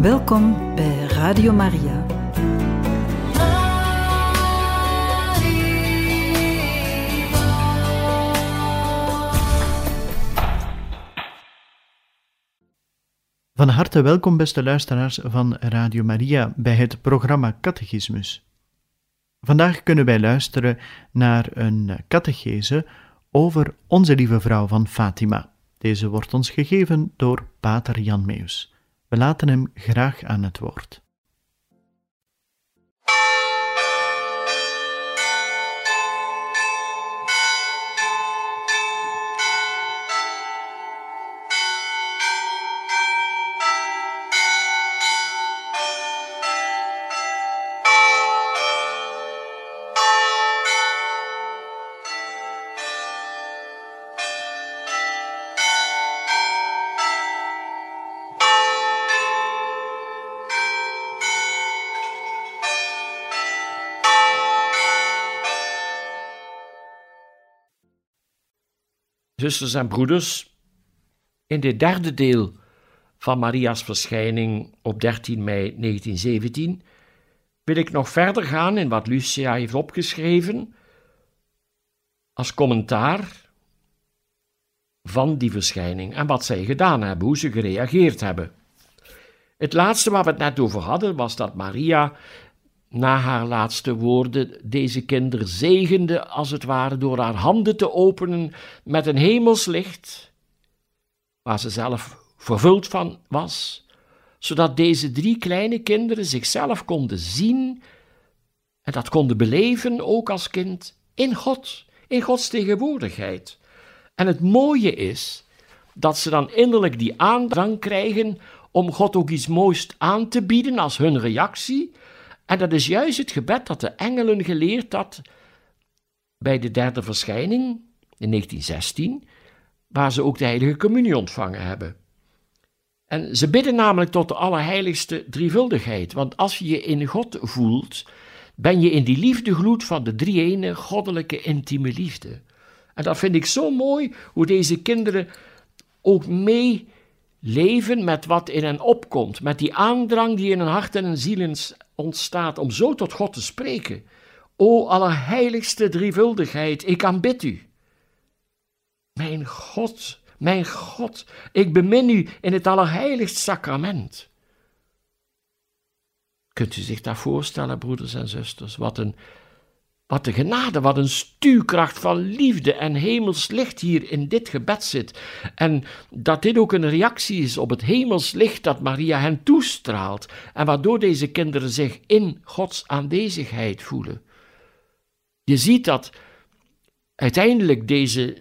Welkom bij Radio Maria. Van harte welkom, beste luisteraars van Radio Maria, bij het programma Catechismus. Vandaag kunnen wij luisteren naar een catechese over Onze Lieve Vrouw van Fatima. Deze wordt ons gegeven door Pater Jan Meus. We laten hem graag aan het woord. Zusters en broeders, in dit derde deel van Maria's verschijning op 13 mei 1917 wil ik nog verder gaan in wat Lucia heeft opgeschreven als commentaar van die verschijning en wat zij gedaan hebben, hoe ze gereageerd hebben. Het laatste waar we het net over hadden was dat Maria na haar laatste woorden deze kinder zegende, als het ware, door haar handen te openen met een hemelslicht, waar ze zelf vervuld van was, zodat deze drie kleine kinderen zichzelf konden zien en dat konden beleven, ook als kind, in God, in Gods tegenwoordigheid. En het mooie is dat ze dan innerlijk die aandrang krijgen om God ook iets moois aan te bieden als hun reactie, en dat is juist het gebed dat de engelen geleerd had bij de derde verschijning in 1916, waar ze ook de heilige communie ontvangen hebben. En ze bidden namelijk tot de allerheiligste drievuldigheid, want als je je in God voelt, ben je in die liefdegloed van de drie-ene goddelijke intieme liefde. En dat vind ik zo mooi, hoe deze kinderen ook mee leven met wat in hen opkomt, met die aandrang die in hun hart en hun ziel ontstaat om zo tot God te spreken. O allerheiligste drievuldigheid, ik aanbid u. Mijn God, mijn God, ik bemin u in het allerheiligst sacrament. Kunt u zich dat voorstellen, broeders en zusters? Wat een wat de genade, wat een stuurkracht van liefde en hemels licht hier in dit gebed zit. En dat dit ook een reactie is op het hemels licht dat Maria hen toestraalt. En waardoor deze kinderen zich in Gods aanwezigheid voelen. Je ziet dat uiteindelijk deze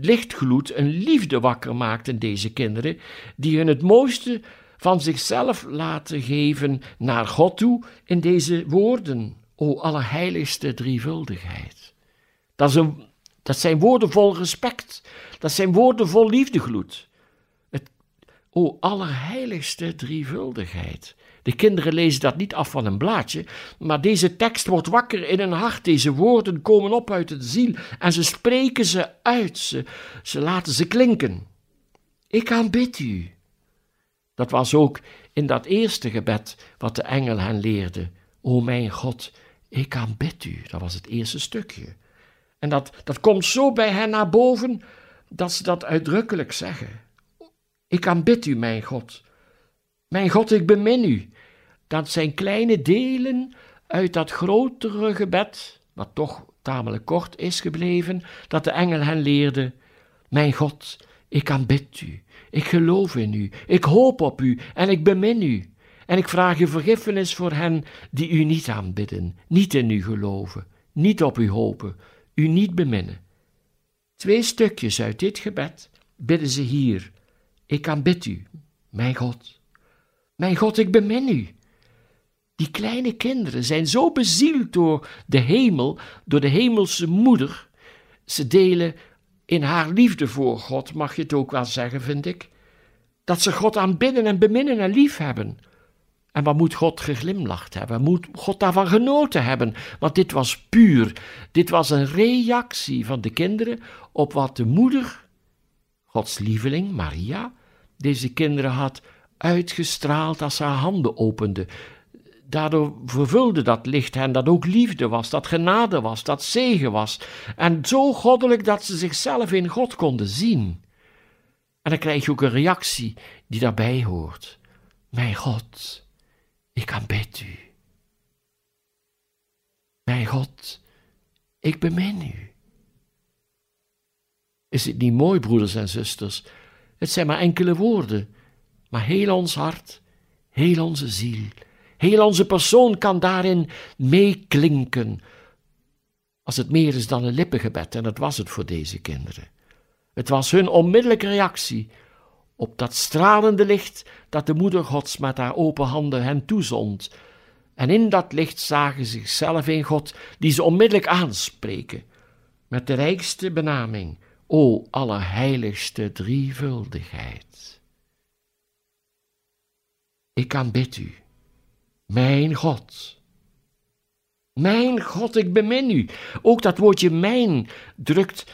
lichtgloed een liefde wakker maakt in deze kinderen, die hun het mooiste van zichzelf laten geven naar God toe in deze woorden. O allerheiligste drievuldigheid. Dat, dat zijn woorden vol respect. Dat zijn woorden vol liefdegloed. Het, o allerheiligste drievuldigheid. De kinderen lezen dat niet af van een blaadje, maar deze tekst wordt wakker in hun hart. Deze woorden komen op uit het ziel en ze spreken ze uit. Ze, ze laten ze klinken. Ik aanbid u. Dat was ook in dat eerste gebed wat de engel hen leerde. O mijn God, ik aanbid u. Dat was het eerste stukje. En dat, dat komt zo bij hen naar boven dat ze dat uitdrukkelijk zeggen. Ik aanbid u, mijn God. Mijn God, ik bemin u. Dat zijn kleine delen uit dat grotere gebed, wat toch tamelijk kort is gebleven, dat de engel hen leerde. Mijn God, ik aanbid u. Ik geloof in u. Ik hoop op u en ik bemin u. En ik vraag u vergiffenis voor hen die u niet aanbidden, niet in u geloven, niet op u hopen, u niet beminnen. Twee stukjes uit dit gebed bidden ze hier. Ik aanbid u, mijn God. Mijn God, ik bemin u. Die kleine kinderen zijn zo bezield door de hemel, door de hemelse moeder. Ze delen in haar liefde voor God, mag je het ook wel zeggen, vind ik. Dat ze God aanbidden en beminnen en liefhebben. En wat moet God geglimlacht hebben? Moet God daarvan genoten hebben? Want dit was puur. Dit was een reactie van de kinderen op wat de moeder, Gods lieveling Maria, deze kinderen had uitgestraald als haar handen opende. Daardoor vervulde dat licht hen dat ook liefde was, dat genade was, dat zegen was. En zo goddelijk dat ze zichzelf in God konden zien. En dan krijg je ook een reactie die daarbij hoort. Mijn God, ik aanbid u. Mijn God, ik bemin u. Is het niet mooi, broeders en zusters? Het zijn maar enkele woorden, maar heel ons hart, heel onze ziel, heel onze persoon kan daarin meeklinken. Als het meer is dan een lippengebed, en dat was het voor deze kinderen. Het was hun onmiddellijke reactie op dat stralende licht dat de Moeder Gods met haar open handen hen toezond. En in dat licht zagen ze zichzelf in God, die ze onmiddellijk aanspreken, met de rijkste benaming, O allerheiligste drievuldigheid. Ik aanbid u, mijn God. Mijn God, ik bemin u. Ook dat woordje mijn drukt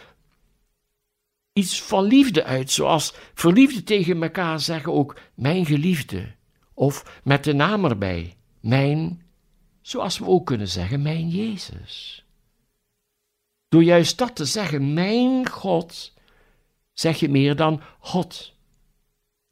iets van liefde uit, zoals verliefde tegen elkaar zeggen ook mijn geliefde, of met de naam erbij, mijn, zoals we ook kunnen zeggen, mijn Jezus. Door juist dat te zeggen, mijn God, zeg je meer dan God.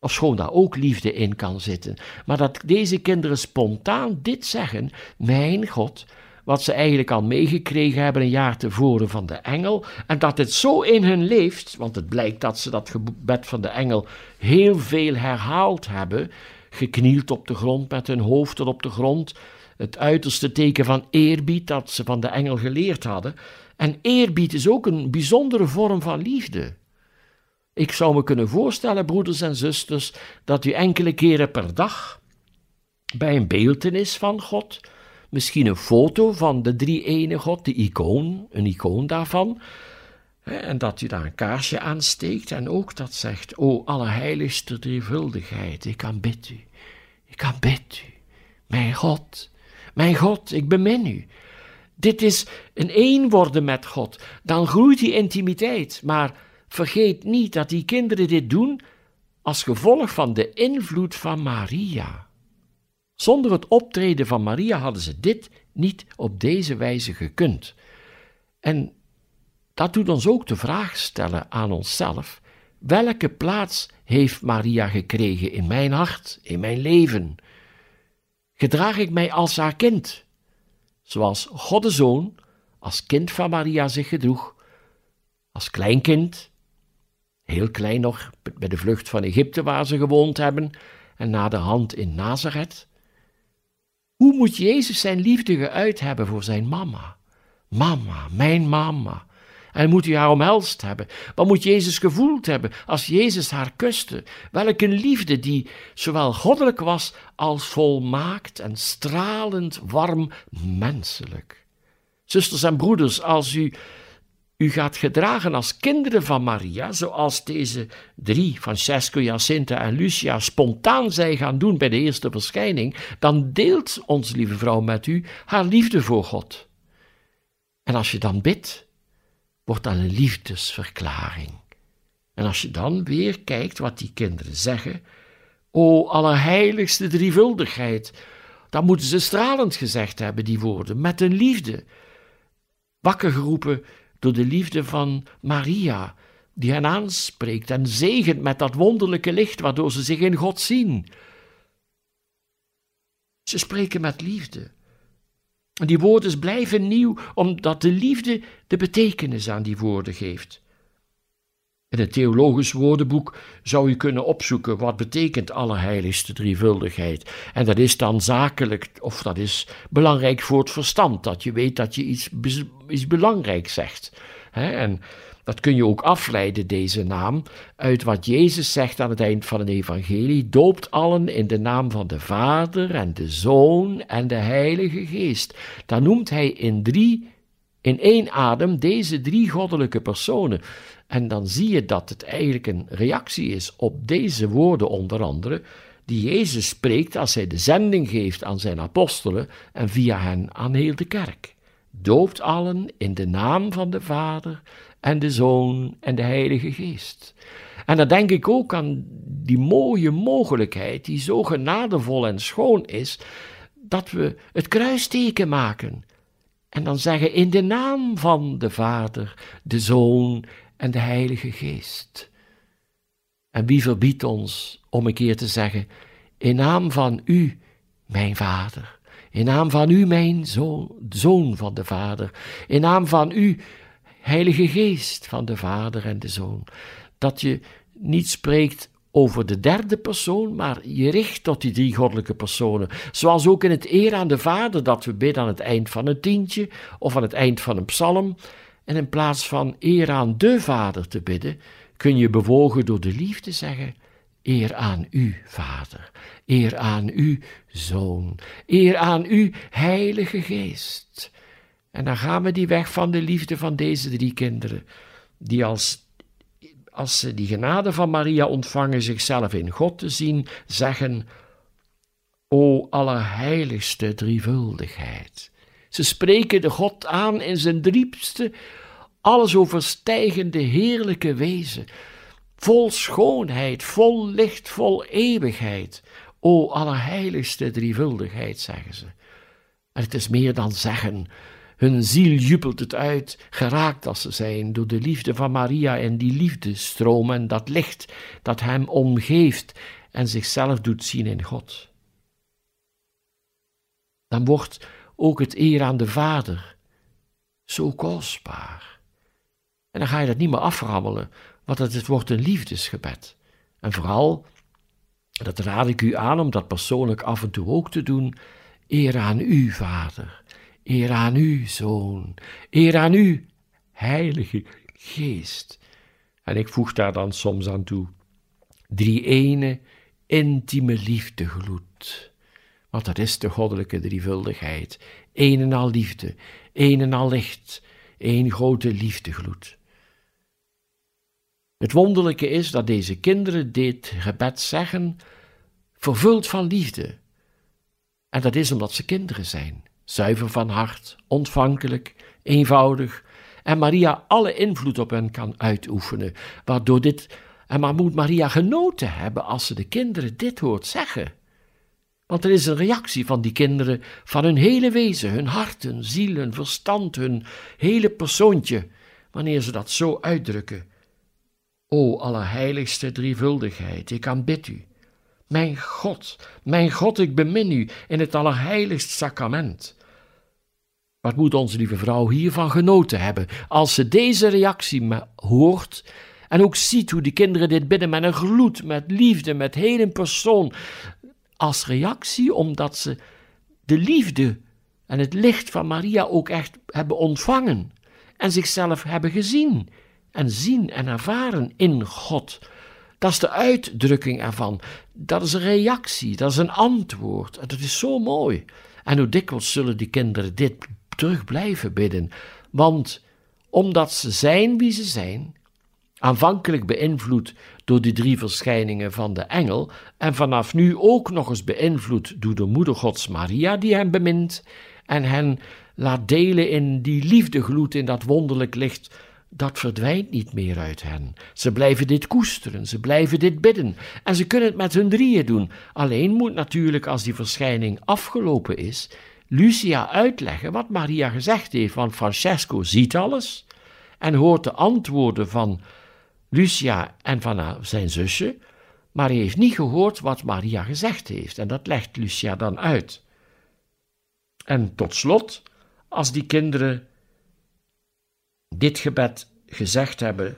Of schoon daar ook liefde in kan zitten, maar dat deze kinderen spontaan dit zeggen, mijn God, wat ze eigenlijk al meegekregen hebben een jaar tevoren van de engel, en dat het zo in hun leeft, want het blijkt dat ze dat gebed van de engel heel veel herhaald hebben, geknield op de grond met hun hoofden op de grond, het uiterste teken van eerbied dat ze van de engel geleerd hadden. En eerbied is ook een bijzondere vorm van liefde. Ik zou me kunnen voorstellen, broeders en zusters, dat u enkele keren per dag bij een beeltenis van God misschien een foto van de drie ene God, de icoon, een icoon daarvan. En dat u daar een kaarsje aansteekt en ook dat zegt, o allerheiligste drievuldigheid, ik aanbid u, ik aanbid u, mijn God, mijn God, ik bemin u. Dit is een één worden met God, dan groeit die intimiteit, maar vergeet niet dat die kinderen dit doen als gevolg van de invloed van Maria. Zonder het optreden van Maria hadden ze dit niet op deze wijze gekund. En dat doet ons ook de vraag stellen aan onszelf: welke plaats heeft Maria gekregen in mijn hart, in mijn leven? Gedraag ik mij als haar kind, zoals God de Zoon als kind van Maria zich gedroeg, als kleinkind, heel klein nog, bij de vlucht van Egypte waar ze gewoond hebben, en na de hand in Nazareth? Hoe moet Jezus zijn liefde geuit hebben voor zijn mama? Mama, mijn mama. En moet hij haar omhelst hebben? Wat moet Jezus gevoeld hebben als Jezus haar kuste? Welke liefde die zowel goddelijk was als volmaakt en stralend warm menselijk. Zusters en broeders, als u u gaat gedragen als kinderen van Maria, zoals deze drie, Francesco, Jacinta en Lucia, spontaan zij gaan doen bij de eerste verschijning, dan deelt onze lieve vrouw met u haar liefde voor God. En als je dan bidt, wordt dat een liefdesverklaring. En als je dan weer kijkt wat die kinderen zeggen, o allerheiligste drievuldigheid, dan moeten ze stralend gezegd hebben, die woorden, met een liefde. Wakker geroepen door de liefde van Maria, die hen aanspreekt en zegent met dat wonderlijke licht waardoor ze zich in God zien. Ze spreken met liefde. En die woorden blijven nieuw, omdat de liefde de betekenis aan die woorden geeft. In het theologisch woordenboek zou u kunnen opzoeken wat betekent allerheiligste drievuldigheid. En dat is dan zakelijk, of dat is belangrijk voor het verstand, dat je weet dat je iets, iets belangrijks zegt. En dat kun je ook afleiden, deze naam, uit wat Jezus zegt aan het eind van het evangelie. Doopt allen in de naam van de Vader en de Zoon en de Heilige Geest. Dan noemt hij in drie, in één adem deze drie goddelijke personen. En dan zie je dat het eigenlijk een reactie is op deze woorden, onder andere, die Jezus spreekt als hij de zending geeft aan zijn apostelen en via hen aan heel de kerk. Doopt allen in de naam van de Vader en de Zoon en de Heilige Geest. En dan denk ik ook aan die mooie mogelijkheid, die zo genadevol en schoon is, dat we het kruisteken maken. En dan zeggen in de naam van de Vader, de Zoon en de Heilige Geest. En wie verbiedt ons om een keer te zeggen, in naam van u, mijn Vader, in naam van u, mijn zoon, zoon van de Vader, in naam van u, Heilige Geest van de Vader en de Zoon, dat je niet spreekt over de derde persoon, maar je richt tot die drie goddelijke personen. Zoals ook in het eer aan de Vader dat we bidden aan het eind van een tientje of aan het eind van een psalm. En in plaats van eer aan de Vader te bidden, kun je bewogen door de liefde zeggen: Eer aan u, Vader, eer aan u, Zoon, eer aan u, Heilige Geest. En dan gaan we die weg van de liefde van deze drie kinderen, die als, als ze die genade van Maria ontvangen, zichzelf in God te zien, zeggen: O allerheiligste drievuldigheid. Ze spreken de God aan in zijn diepste, alles overstijgende heerlijke wezen, vol schoonheid, vol licht, vol eeuwigheid. O allerheiligste drievuldigheid, zeggen ze. En het is meer dan zeggen, hun ziel jubelt het uit, geraakt als ze zijn door de liefde van Maria en die liefdestroom en dat licht dat hem omgeeft en zichzelf doet zien in God. Dan wordt ook het eer aan de Vader zo kostbaar. En dan ga je dat niet meer aframmelen, want het wordt een liefdesgebed. En vooral, dat raad ik u aan om dat persoonlijk af en toe ook te doen, eer aan u, Vader Eer aan u, Zoon. Eer aan u, Heilige Geest. En ik voeg daar dan soms aan toe. Drie ene, intieme liefdegloed. Want dat is de goddelijke drievuldigheid. Een en al liefde, een en al licht, één grote liefdegloed. Het wonderlijke is dat deze kinderen dit gebed zeggen, vervuld van liefde. En dat is omdat ze kinderen zijn zuiver van hart, ontvankelijk, eenvoudig, en Maria alle invloed op hen kan uitoefenen, waardoor dit, en maar moet Maria genoten hebben als ze de kinderen dit hoort zeggen. Want er is een reactie van die kinderen, van hun hele wezen, hun hart, hun ziel, hun verstand, hun hele persoontje, wanneer ze dat zo uitdrukken. O allerheiligste drievuldigheid, ik aanbid u. Mijn God, mijn God, ik bemin u in het allerheiligst sacrament. Wat moet onze lieve vrouw hiervan genoten hebben als ze deze reactie hoort en ook ziet hoe die kinderen dit bidden met een gloed, met liefde, met hele persoon, als reactie omdat ze de liefde en het licht van Maria ook echt hebben ontvangen en zichzelf hebben gezien en zien en ervaren in God. Dat is de uitdrukking ervan. Dat is een reactie, dat is een antwoord. En dat is zo mooi. En hoe dikwijls zullen die kinderen dit terug blijven bidden, want omdat ze zijn wie ze zijn, aanvankelijk beïnvloed door die drie verschijningen van de engel, en vanaf nu ook nog eens beïnvloed door de moeder Gods Maria, die hem bemint en hen laat delen in die liefdegloed, in dat wonderlijk licht, dat verdwijnt niet meer uit hen. Ze blijven dit koesteren, ze blijven dit bidden, en ze kunnen het met hun drieën doen. Alleen moet natuurlijk, als die verschijning afgelopen is, Lucia uitleggen wat Maria gezegd heeft, want Francesco ziet alles en hoort de antwoorden van Lucia en van zijn zusje, maar hij heeft niet gehoord wat Maria gezegd heeft en dat legt Lucia dan uit. En tot slot, als die kinderen dit gebed gezegd hebben,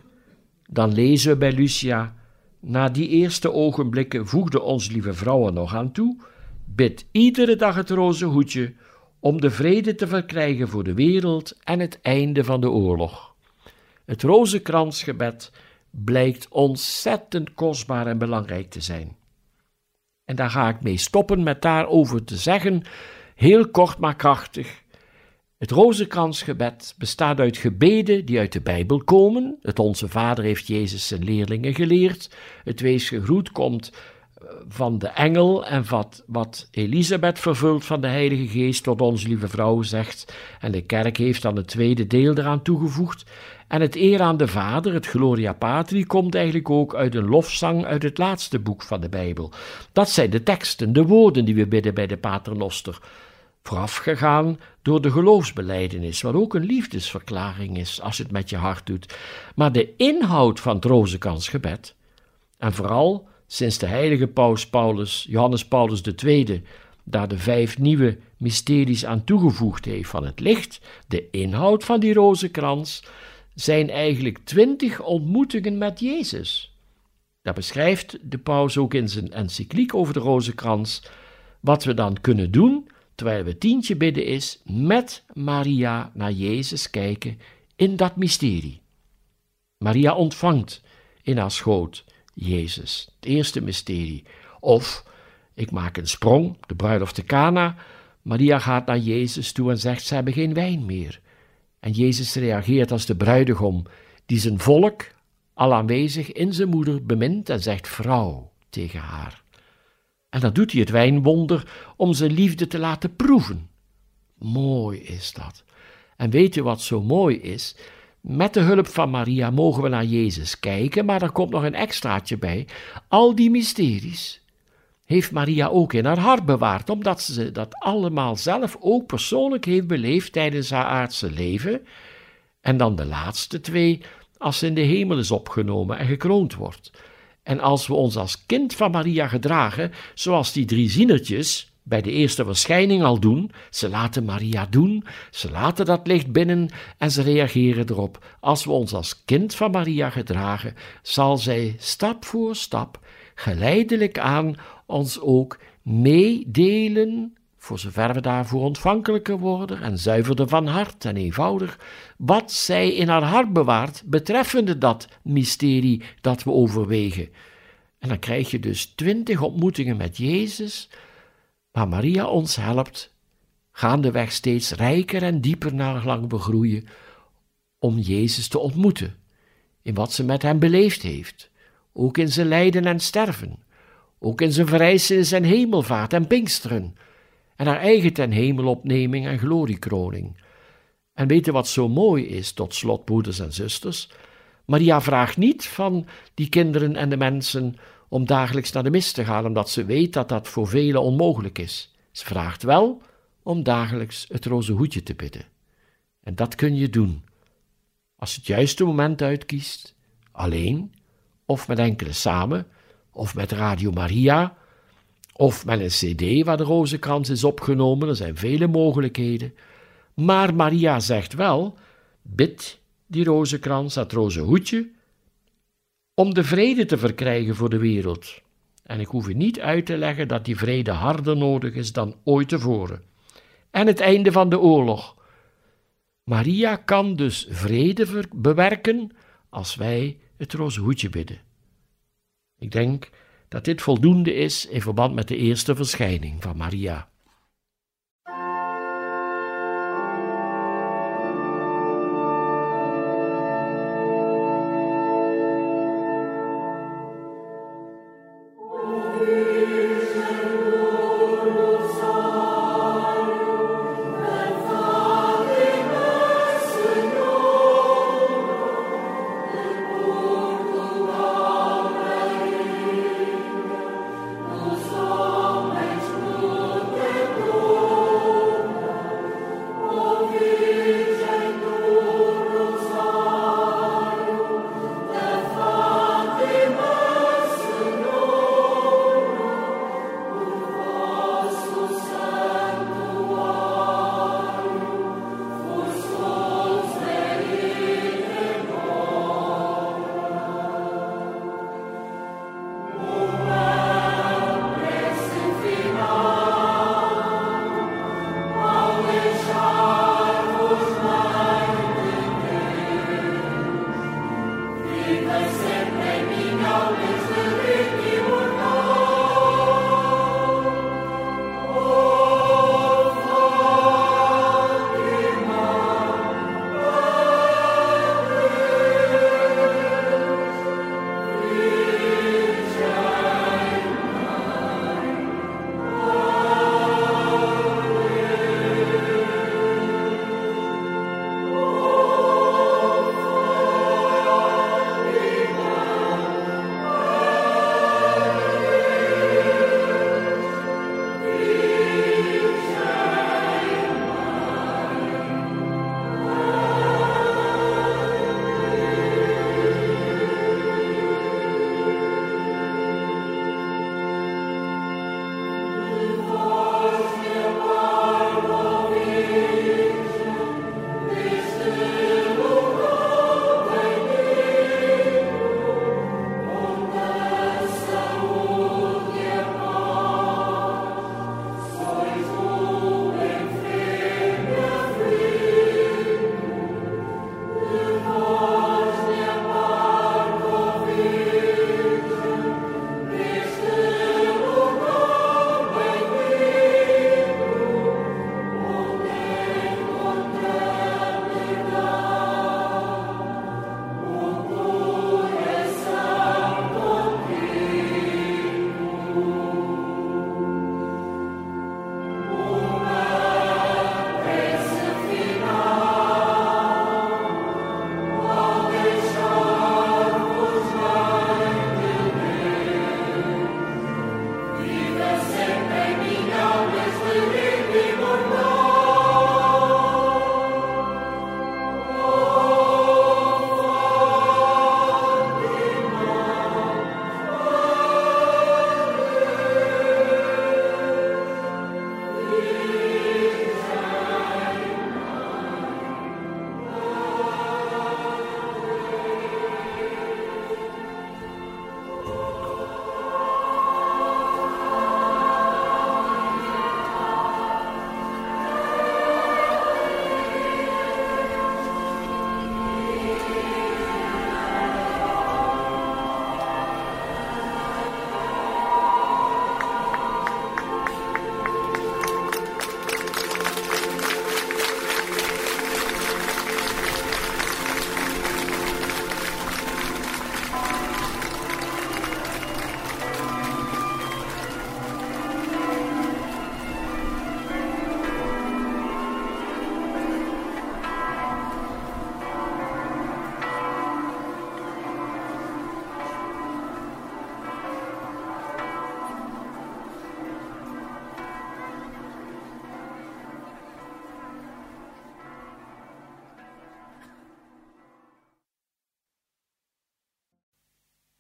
dan lezen we bij Lucia, na die eerste ogenblikken voegde ons lieve vrouwen nog aan toe, bid iedere dag het roze hoedje om de vrede te verkrijgen voor de wereld en het einde van de oorlog. Het rozenkransgebed blijkt ontzettend kostbaar en belangrijk te zijn. En daar ga ik mee stoppen met daarover te zeggen, heel kort maar krachtig. Het rozenkransgebed bestaat uit gebeden die uit de Bijbel komen. Het Onze Vader heeft Jezus zijn leerlingen geleerd. Het Wees gegroet komt van de engel en wat, wat Elisabeth vervult van de Heilige Geest tot onze lieve vrouw zegt. En de kerk heeft dan het tweede deel eraan toegevoegd. En het eer aan de Vader, het Gloria Patri, komt eigenlijk ook uit een lofzang uit het laatste boek van de Bijbel. Dat zijn de teksten, de woorden die we bidden bij de Paternoster. Voorafgegaan door de geloofsbeleidenis, wat ook een liefdesverklaring is als je het met je hart doet. Maar de inhoud van het rozenkansgebed, en vooral sinds de heilige paus Paulus, Johannes Paulus II, daar de vijf nieuwe mysteries aan toegevoegd heeft van het licht, de inhoud van die rozenkrans, zijn eigenlijk twintig ontmoetingen met Jezus. Daar beschrijft de paus ook in zijn encycliek over de rozenkrans wat we dan kunnen doen terwijl we tientje bidden is met Maria naar Jezus kijken in dat mysterie. Maria ontvangt in haar schoot Jezus, het eerste mysterie. Of, ik maak een sprong, de bruiloft te Cana, Maria gaat naar Jezus toe en zegt, ze hebben geen wijn meer. En Jezus reageert als de bruidegom, die zijn volk, al aanwezig in zijn moeder, bemint en zegt vrouw tegen haar. En dan doet hij het wijnwonder om zijn liefde te laten proeven. Mooi is dat. En weet je wat zo mooi is? Met de hulp van Maria mogen we naar Jezus kijken, maar er komt nog een extraatje bij. Al die mysteries heeft Maria ook in haar hart bewaard, omdat ze dat allemaal zelf ook persoonlijk heeft beleefd tijdens haar aardse leven. En dan de laatste twee, als ze in de hemel is opgenomen en gekroond wordt. En als we ons als kind van Maria gedragen, zoals die drie zienertjes bij de eerste verschijning al doen, ze laten Maria doen, ze laten dat licht binnen en ze reageren erop. Als we ons als kind van Maria gedragen, zal zij stap voor stap, geleidelijk aan, ons ook meedelen voor zover we daarvoor ontvankelijker worden en zuiverder van hart en eenvoudig, wat zij in haar hart bewaart betreffende dat mysterie dat we overwegen. En dan krijg je dus twintig ontmoetingen met Jezus, waar Maria ons helpt, gaandeweg steeds rijker en dieper naar lang we groeien, om Jezus te ontmoeten, in wat ze met hem beleefd heeft, ook in zijn lijden en sterven, ook in zijn verrijzenis en hemelvaart en pinksteren, en haar eigen ten hemelopneming en gloriekroning. En weten wat zo mooi is, tot slot, broeders en zusters? Maria vraagt niet van die kinderen en de mensen om dagelijks naar de mis te gaan, omdat ze weet dat dat voor velen onmogelijk is. Ze vraagt wel om dagelijks het roze hoedje te bidden. En dat kun je doen. Als je het juiste moment uitkiest, alleen, of met enkele samen, of met Radio Maria, of met een cd waar de rozenkrans is opgenomen, er zijn vele mogelijkheden. Maar Maria zegt wel, bid die rozenkrans, dat roze hoedje, om de vrede te verkrijgen voor de wereld. En ik hoef u niet uit te leggen dat die vrede harder nodig is dan ooit tevoren. En het einde van de oorlog. Maria kan dus vrede bewerken als wij het roze hoedje bidden. Ik denk dat dit voldoende is in verband met de eerste verschijning van Maria.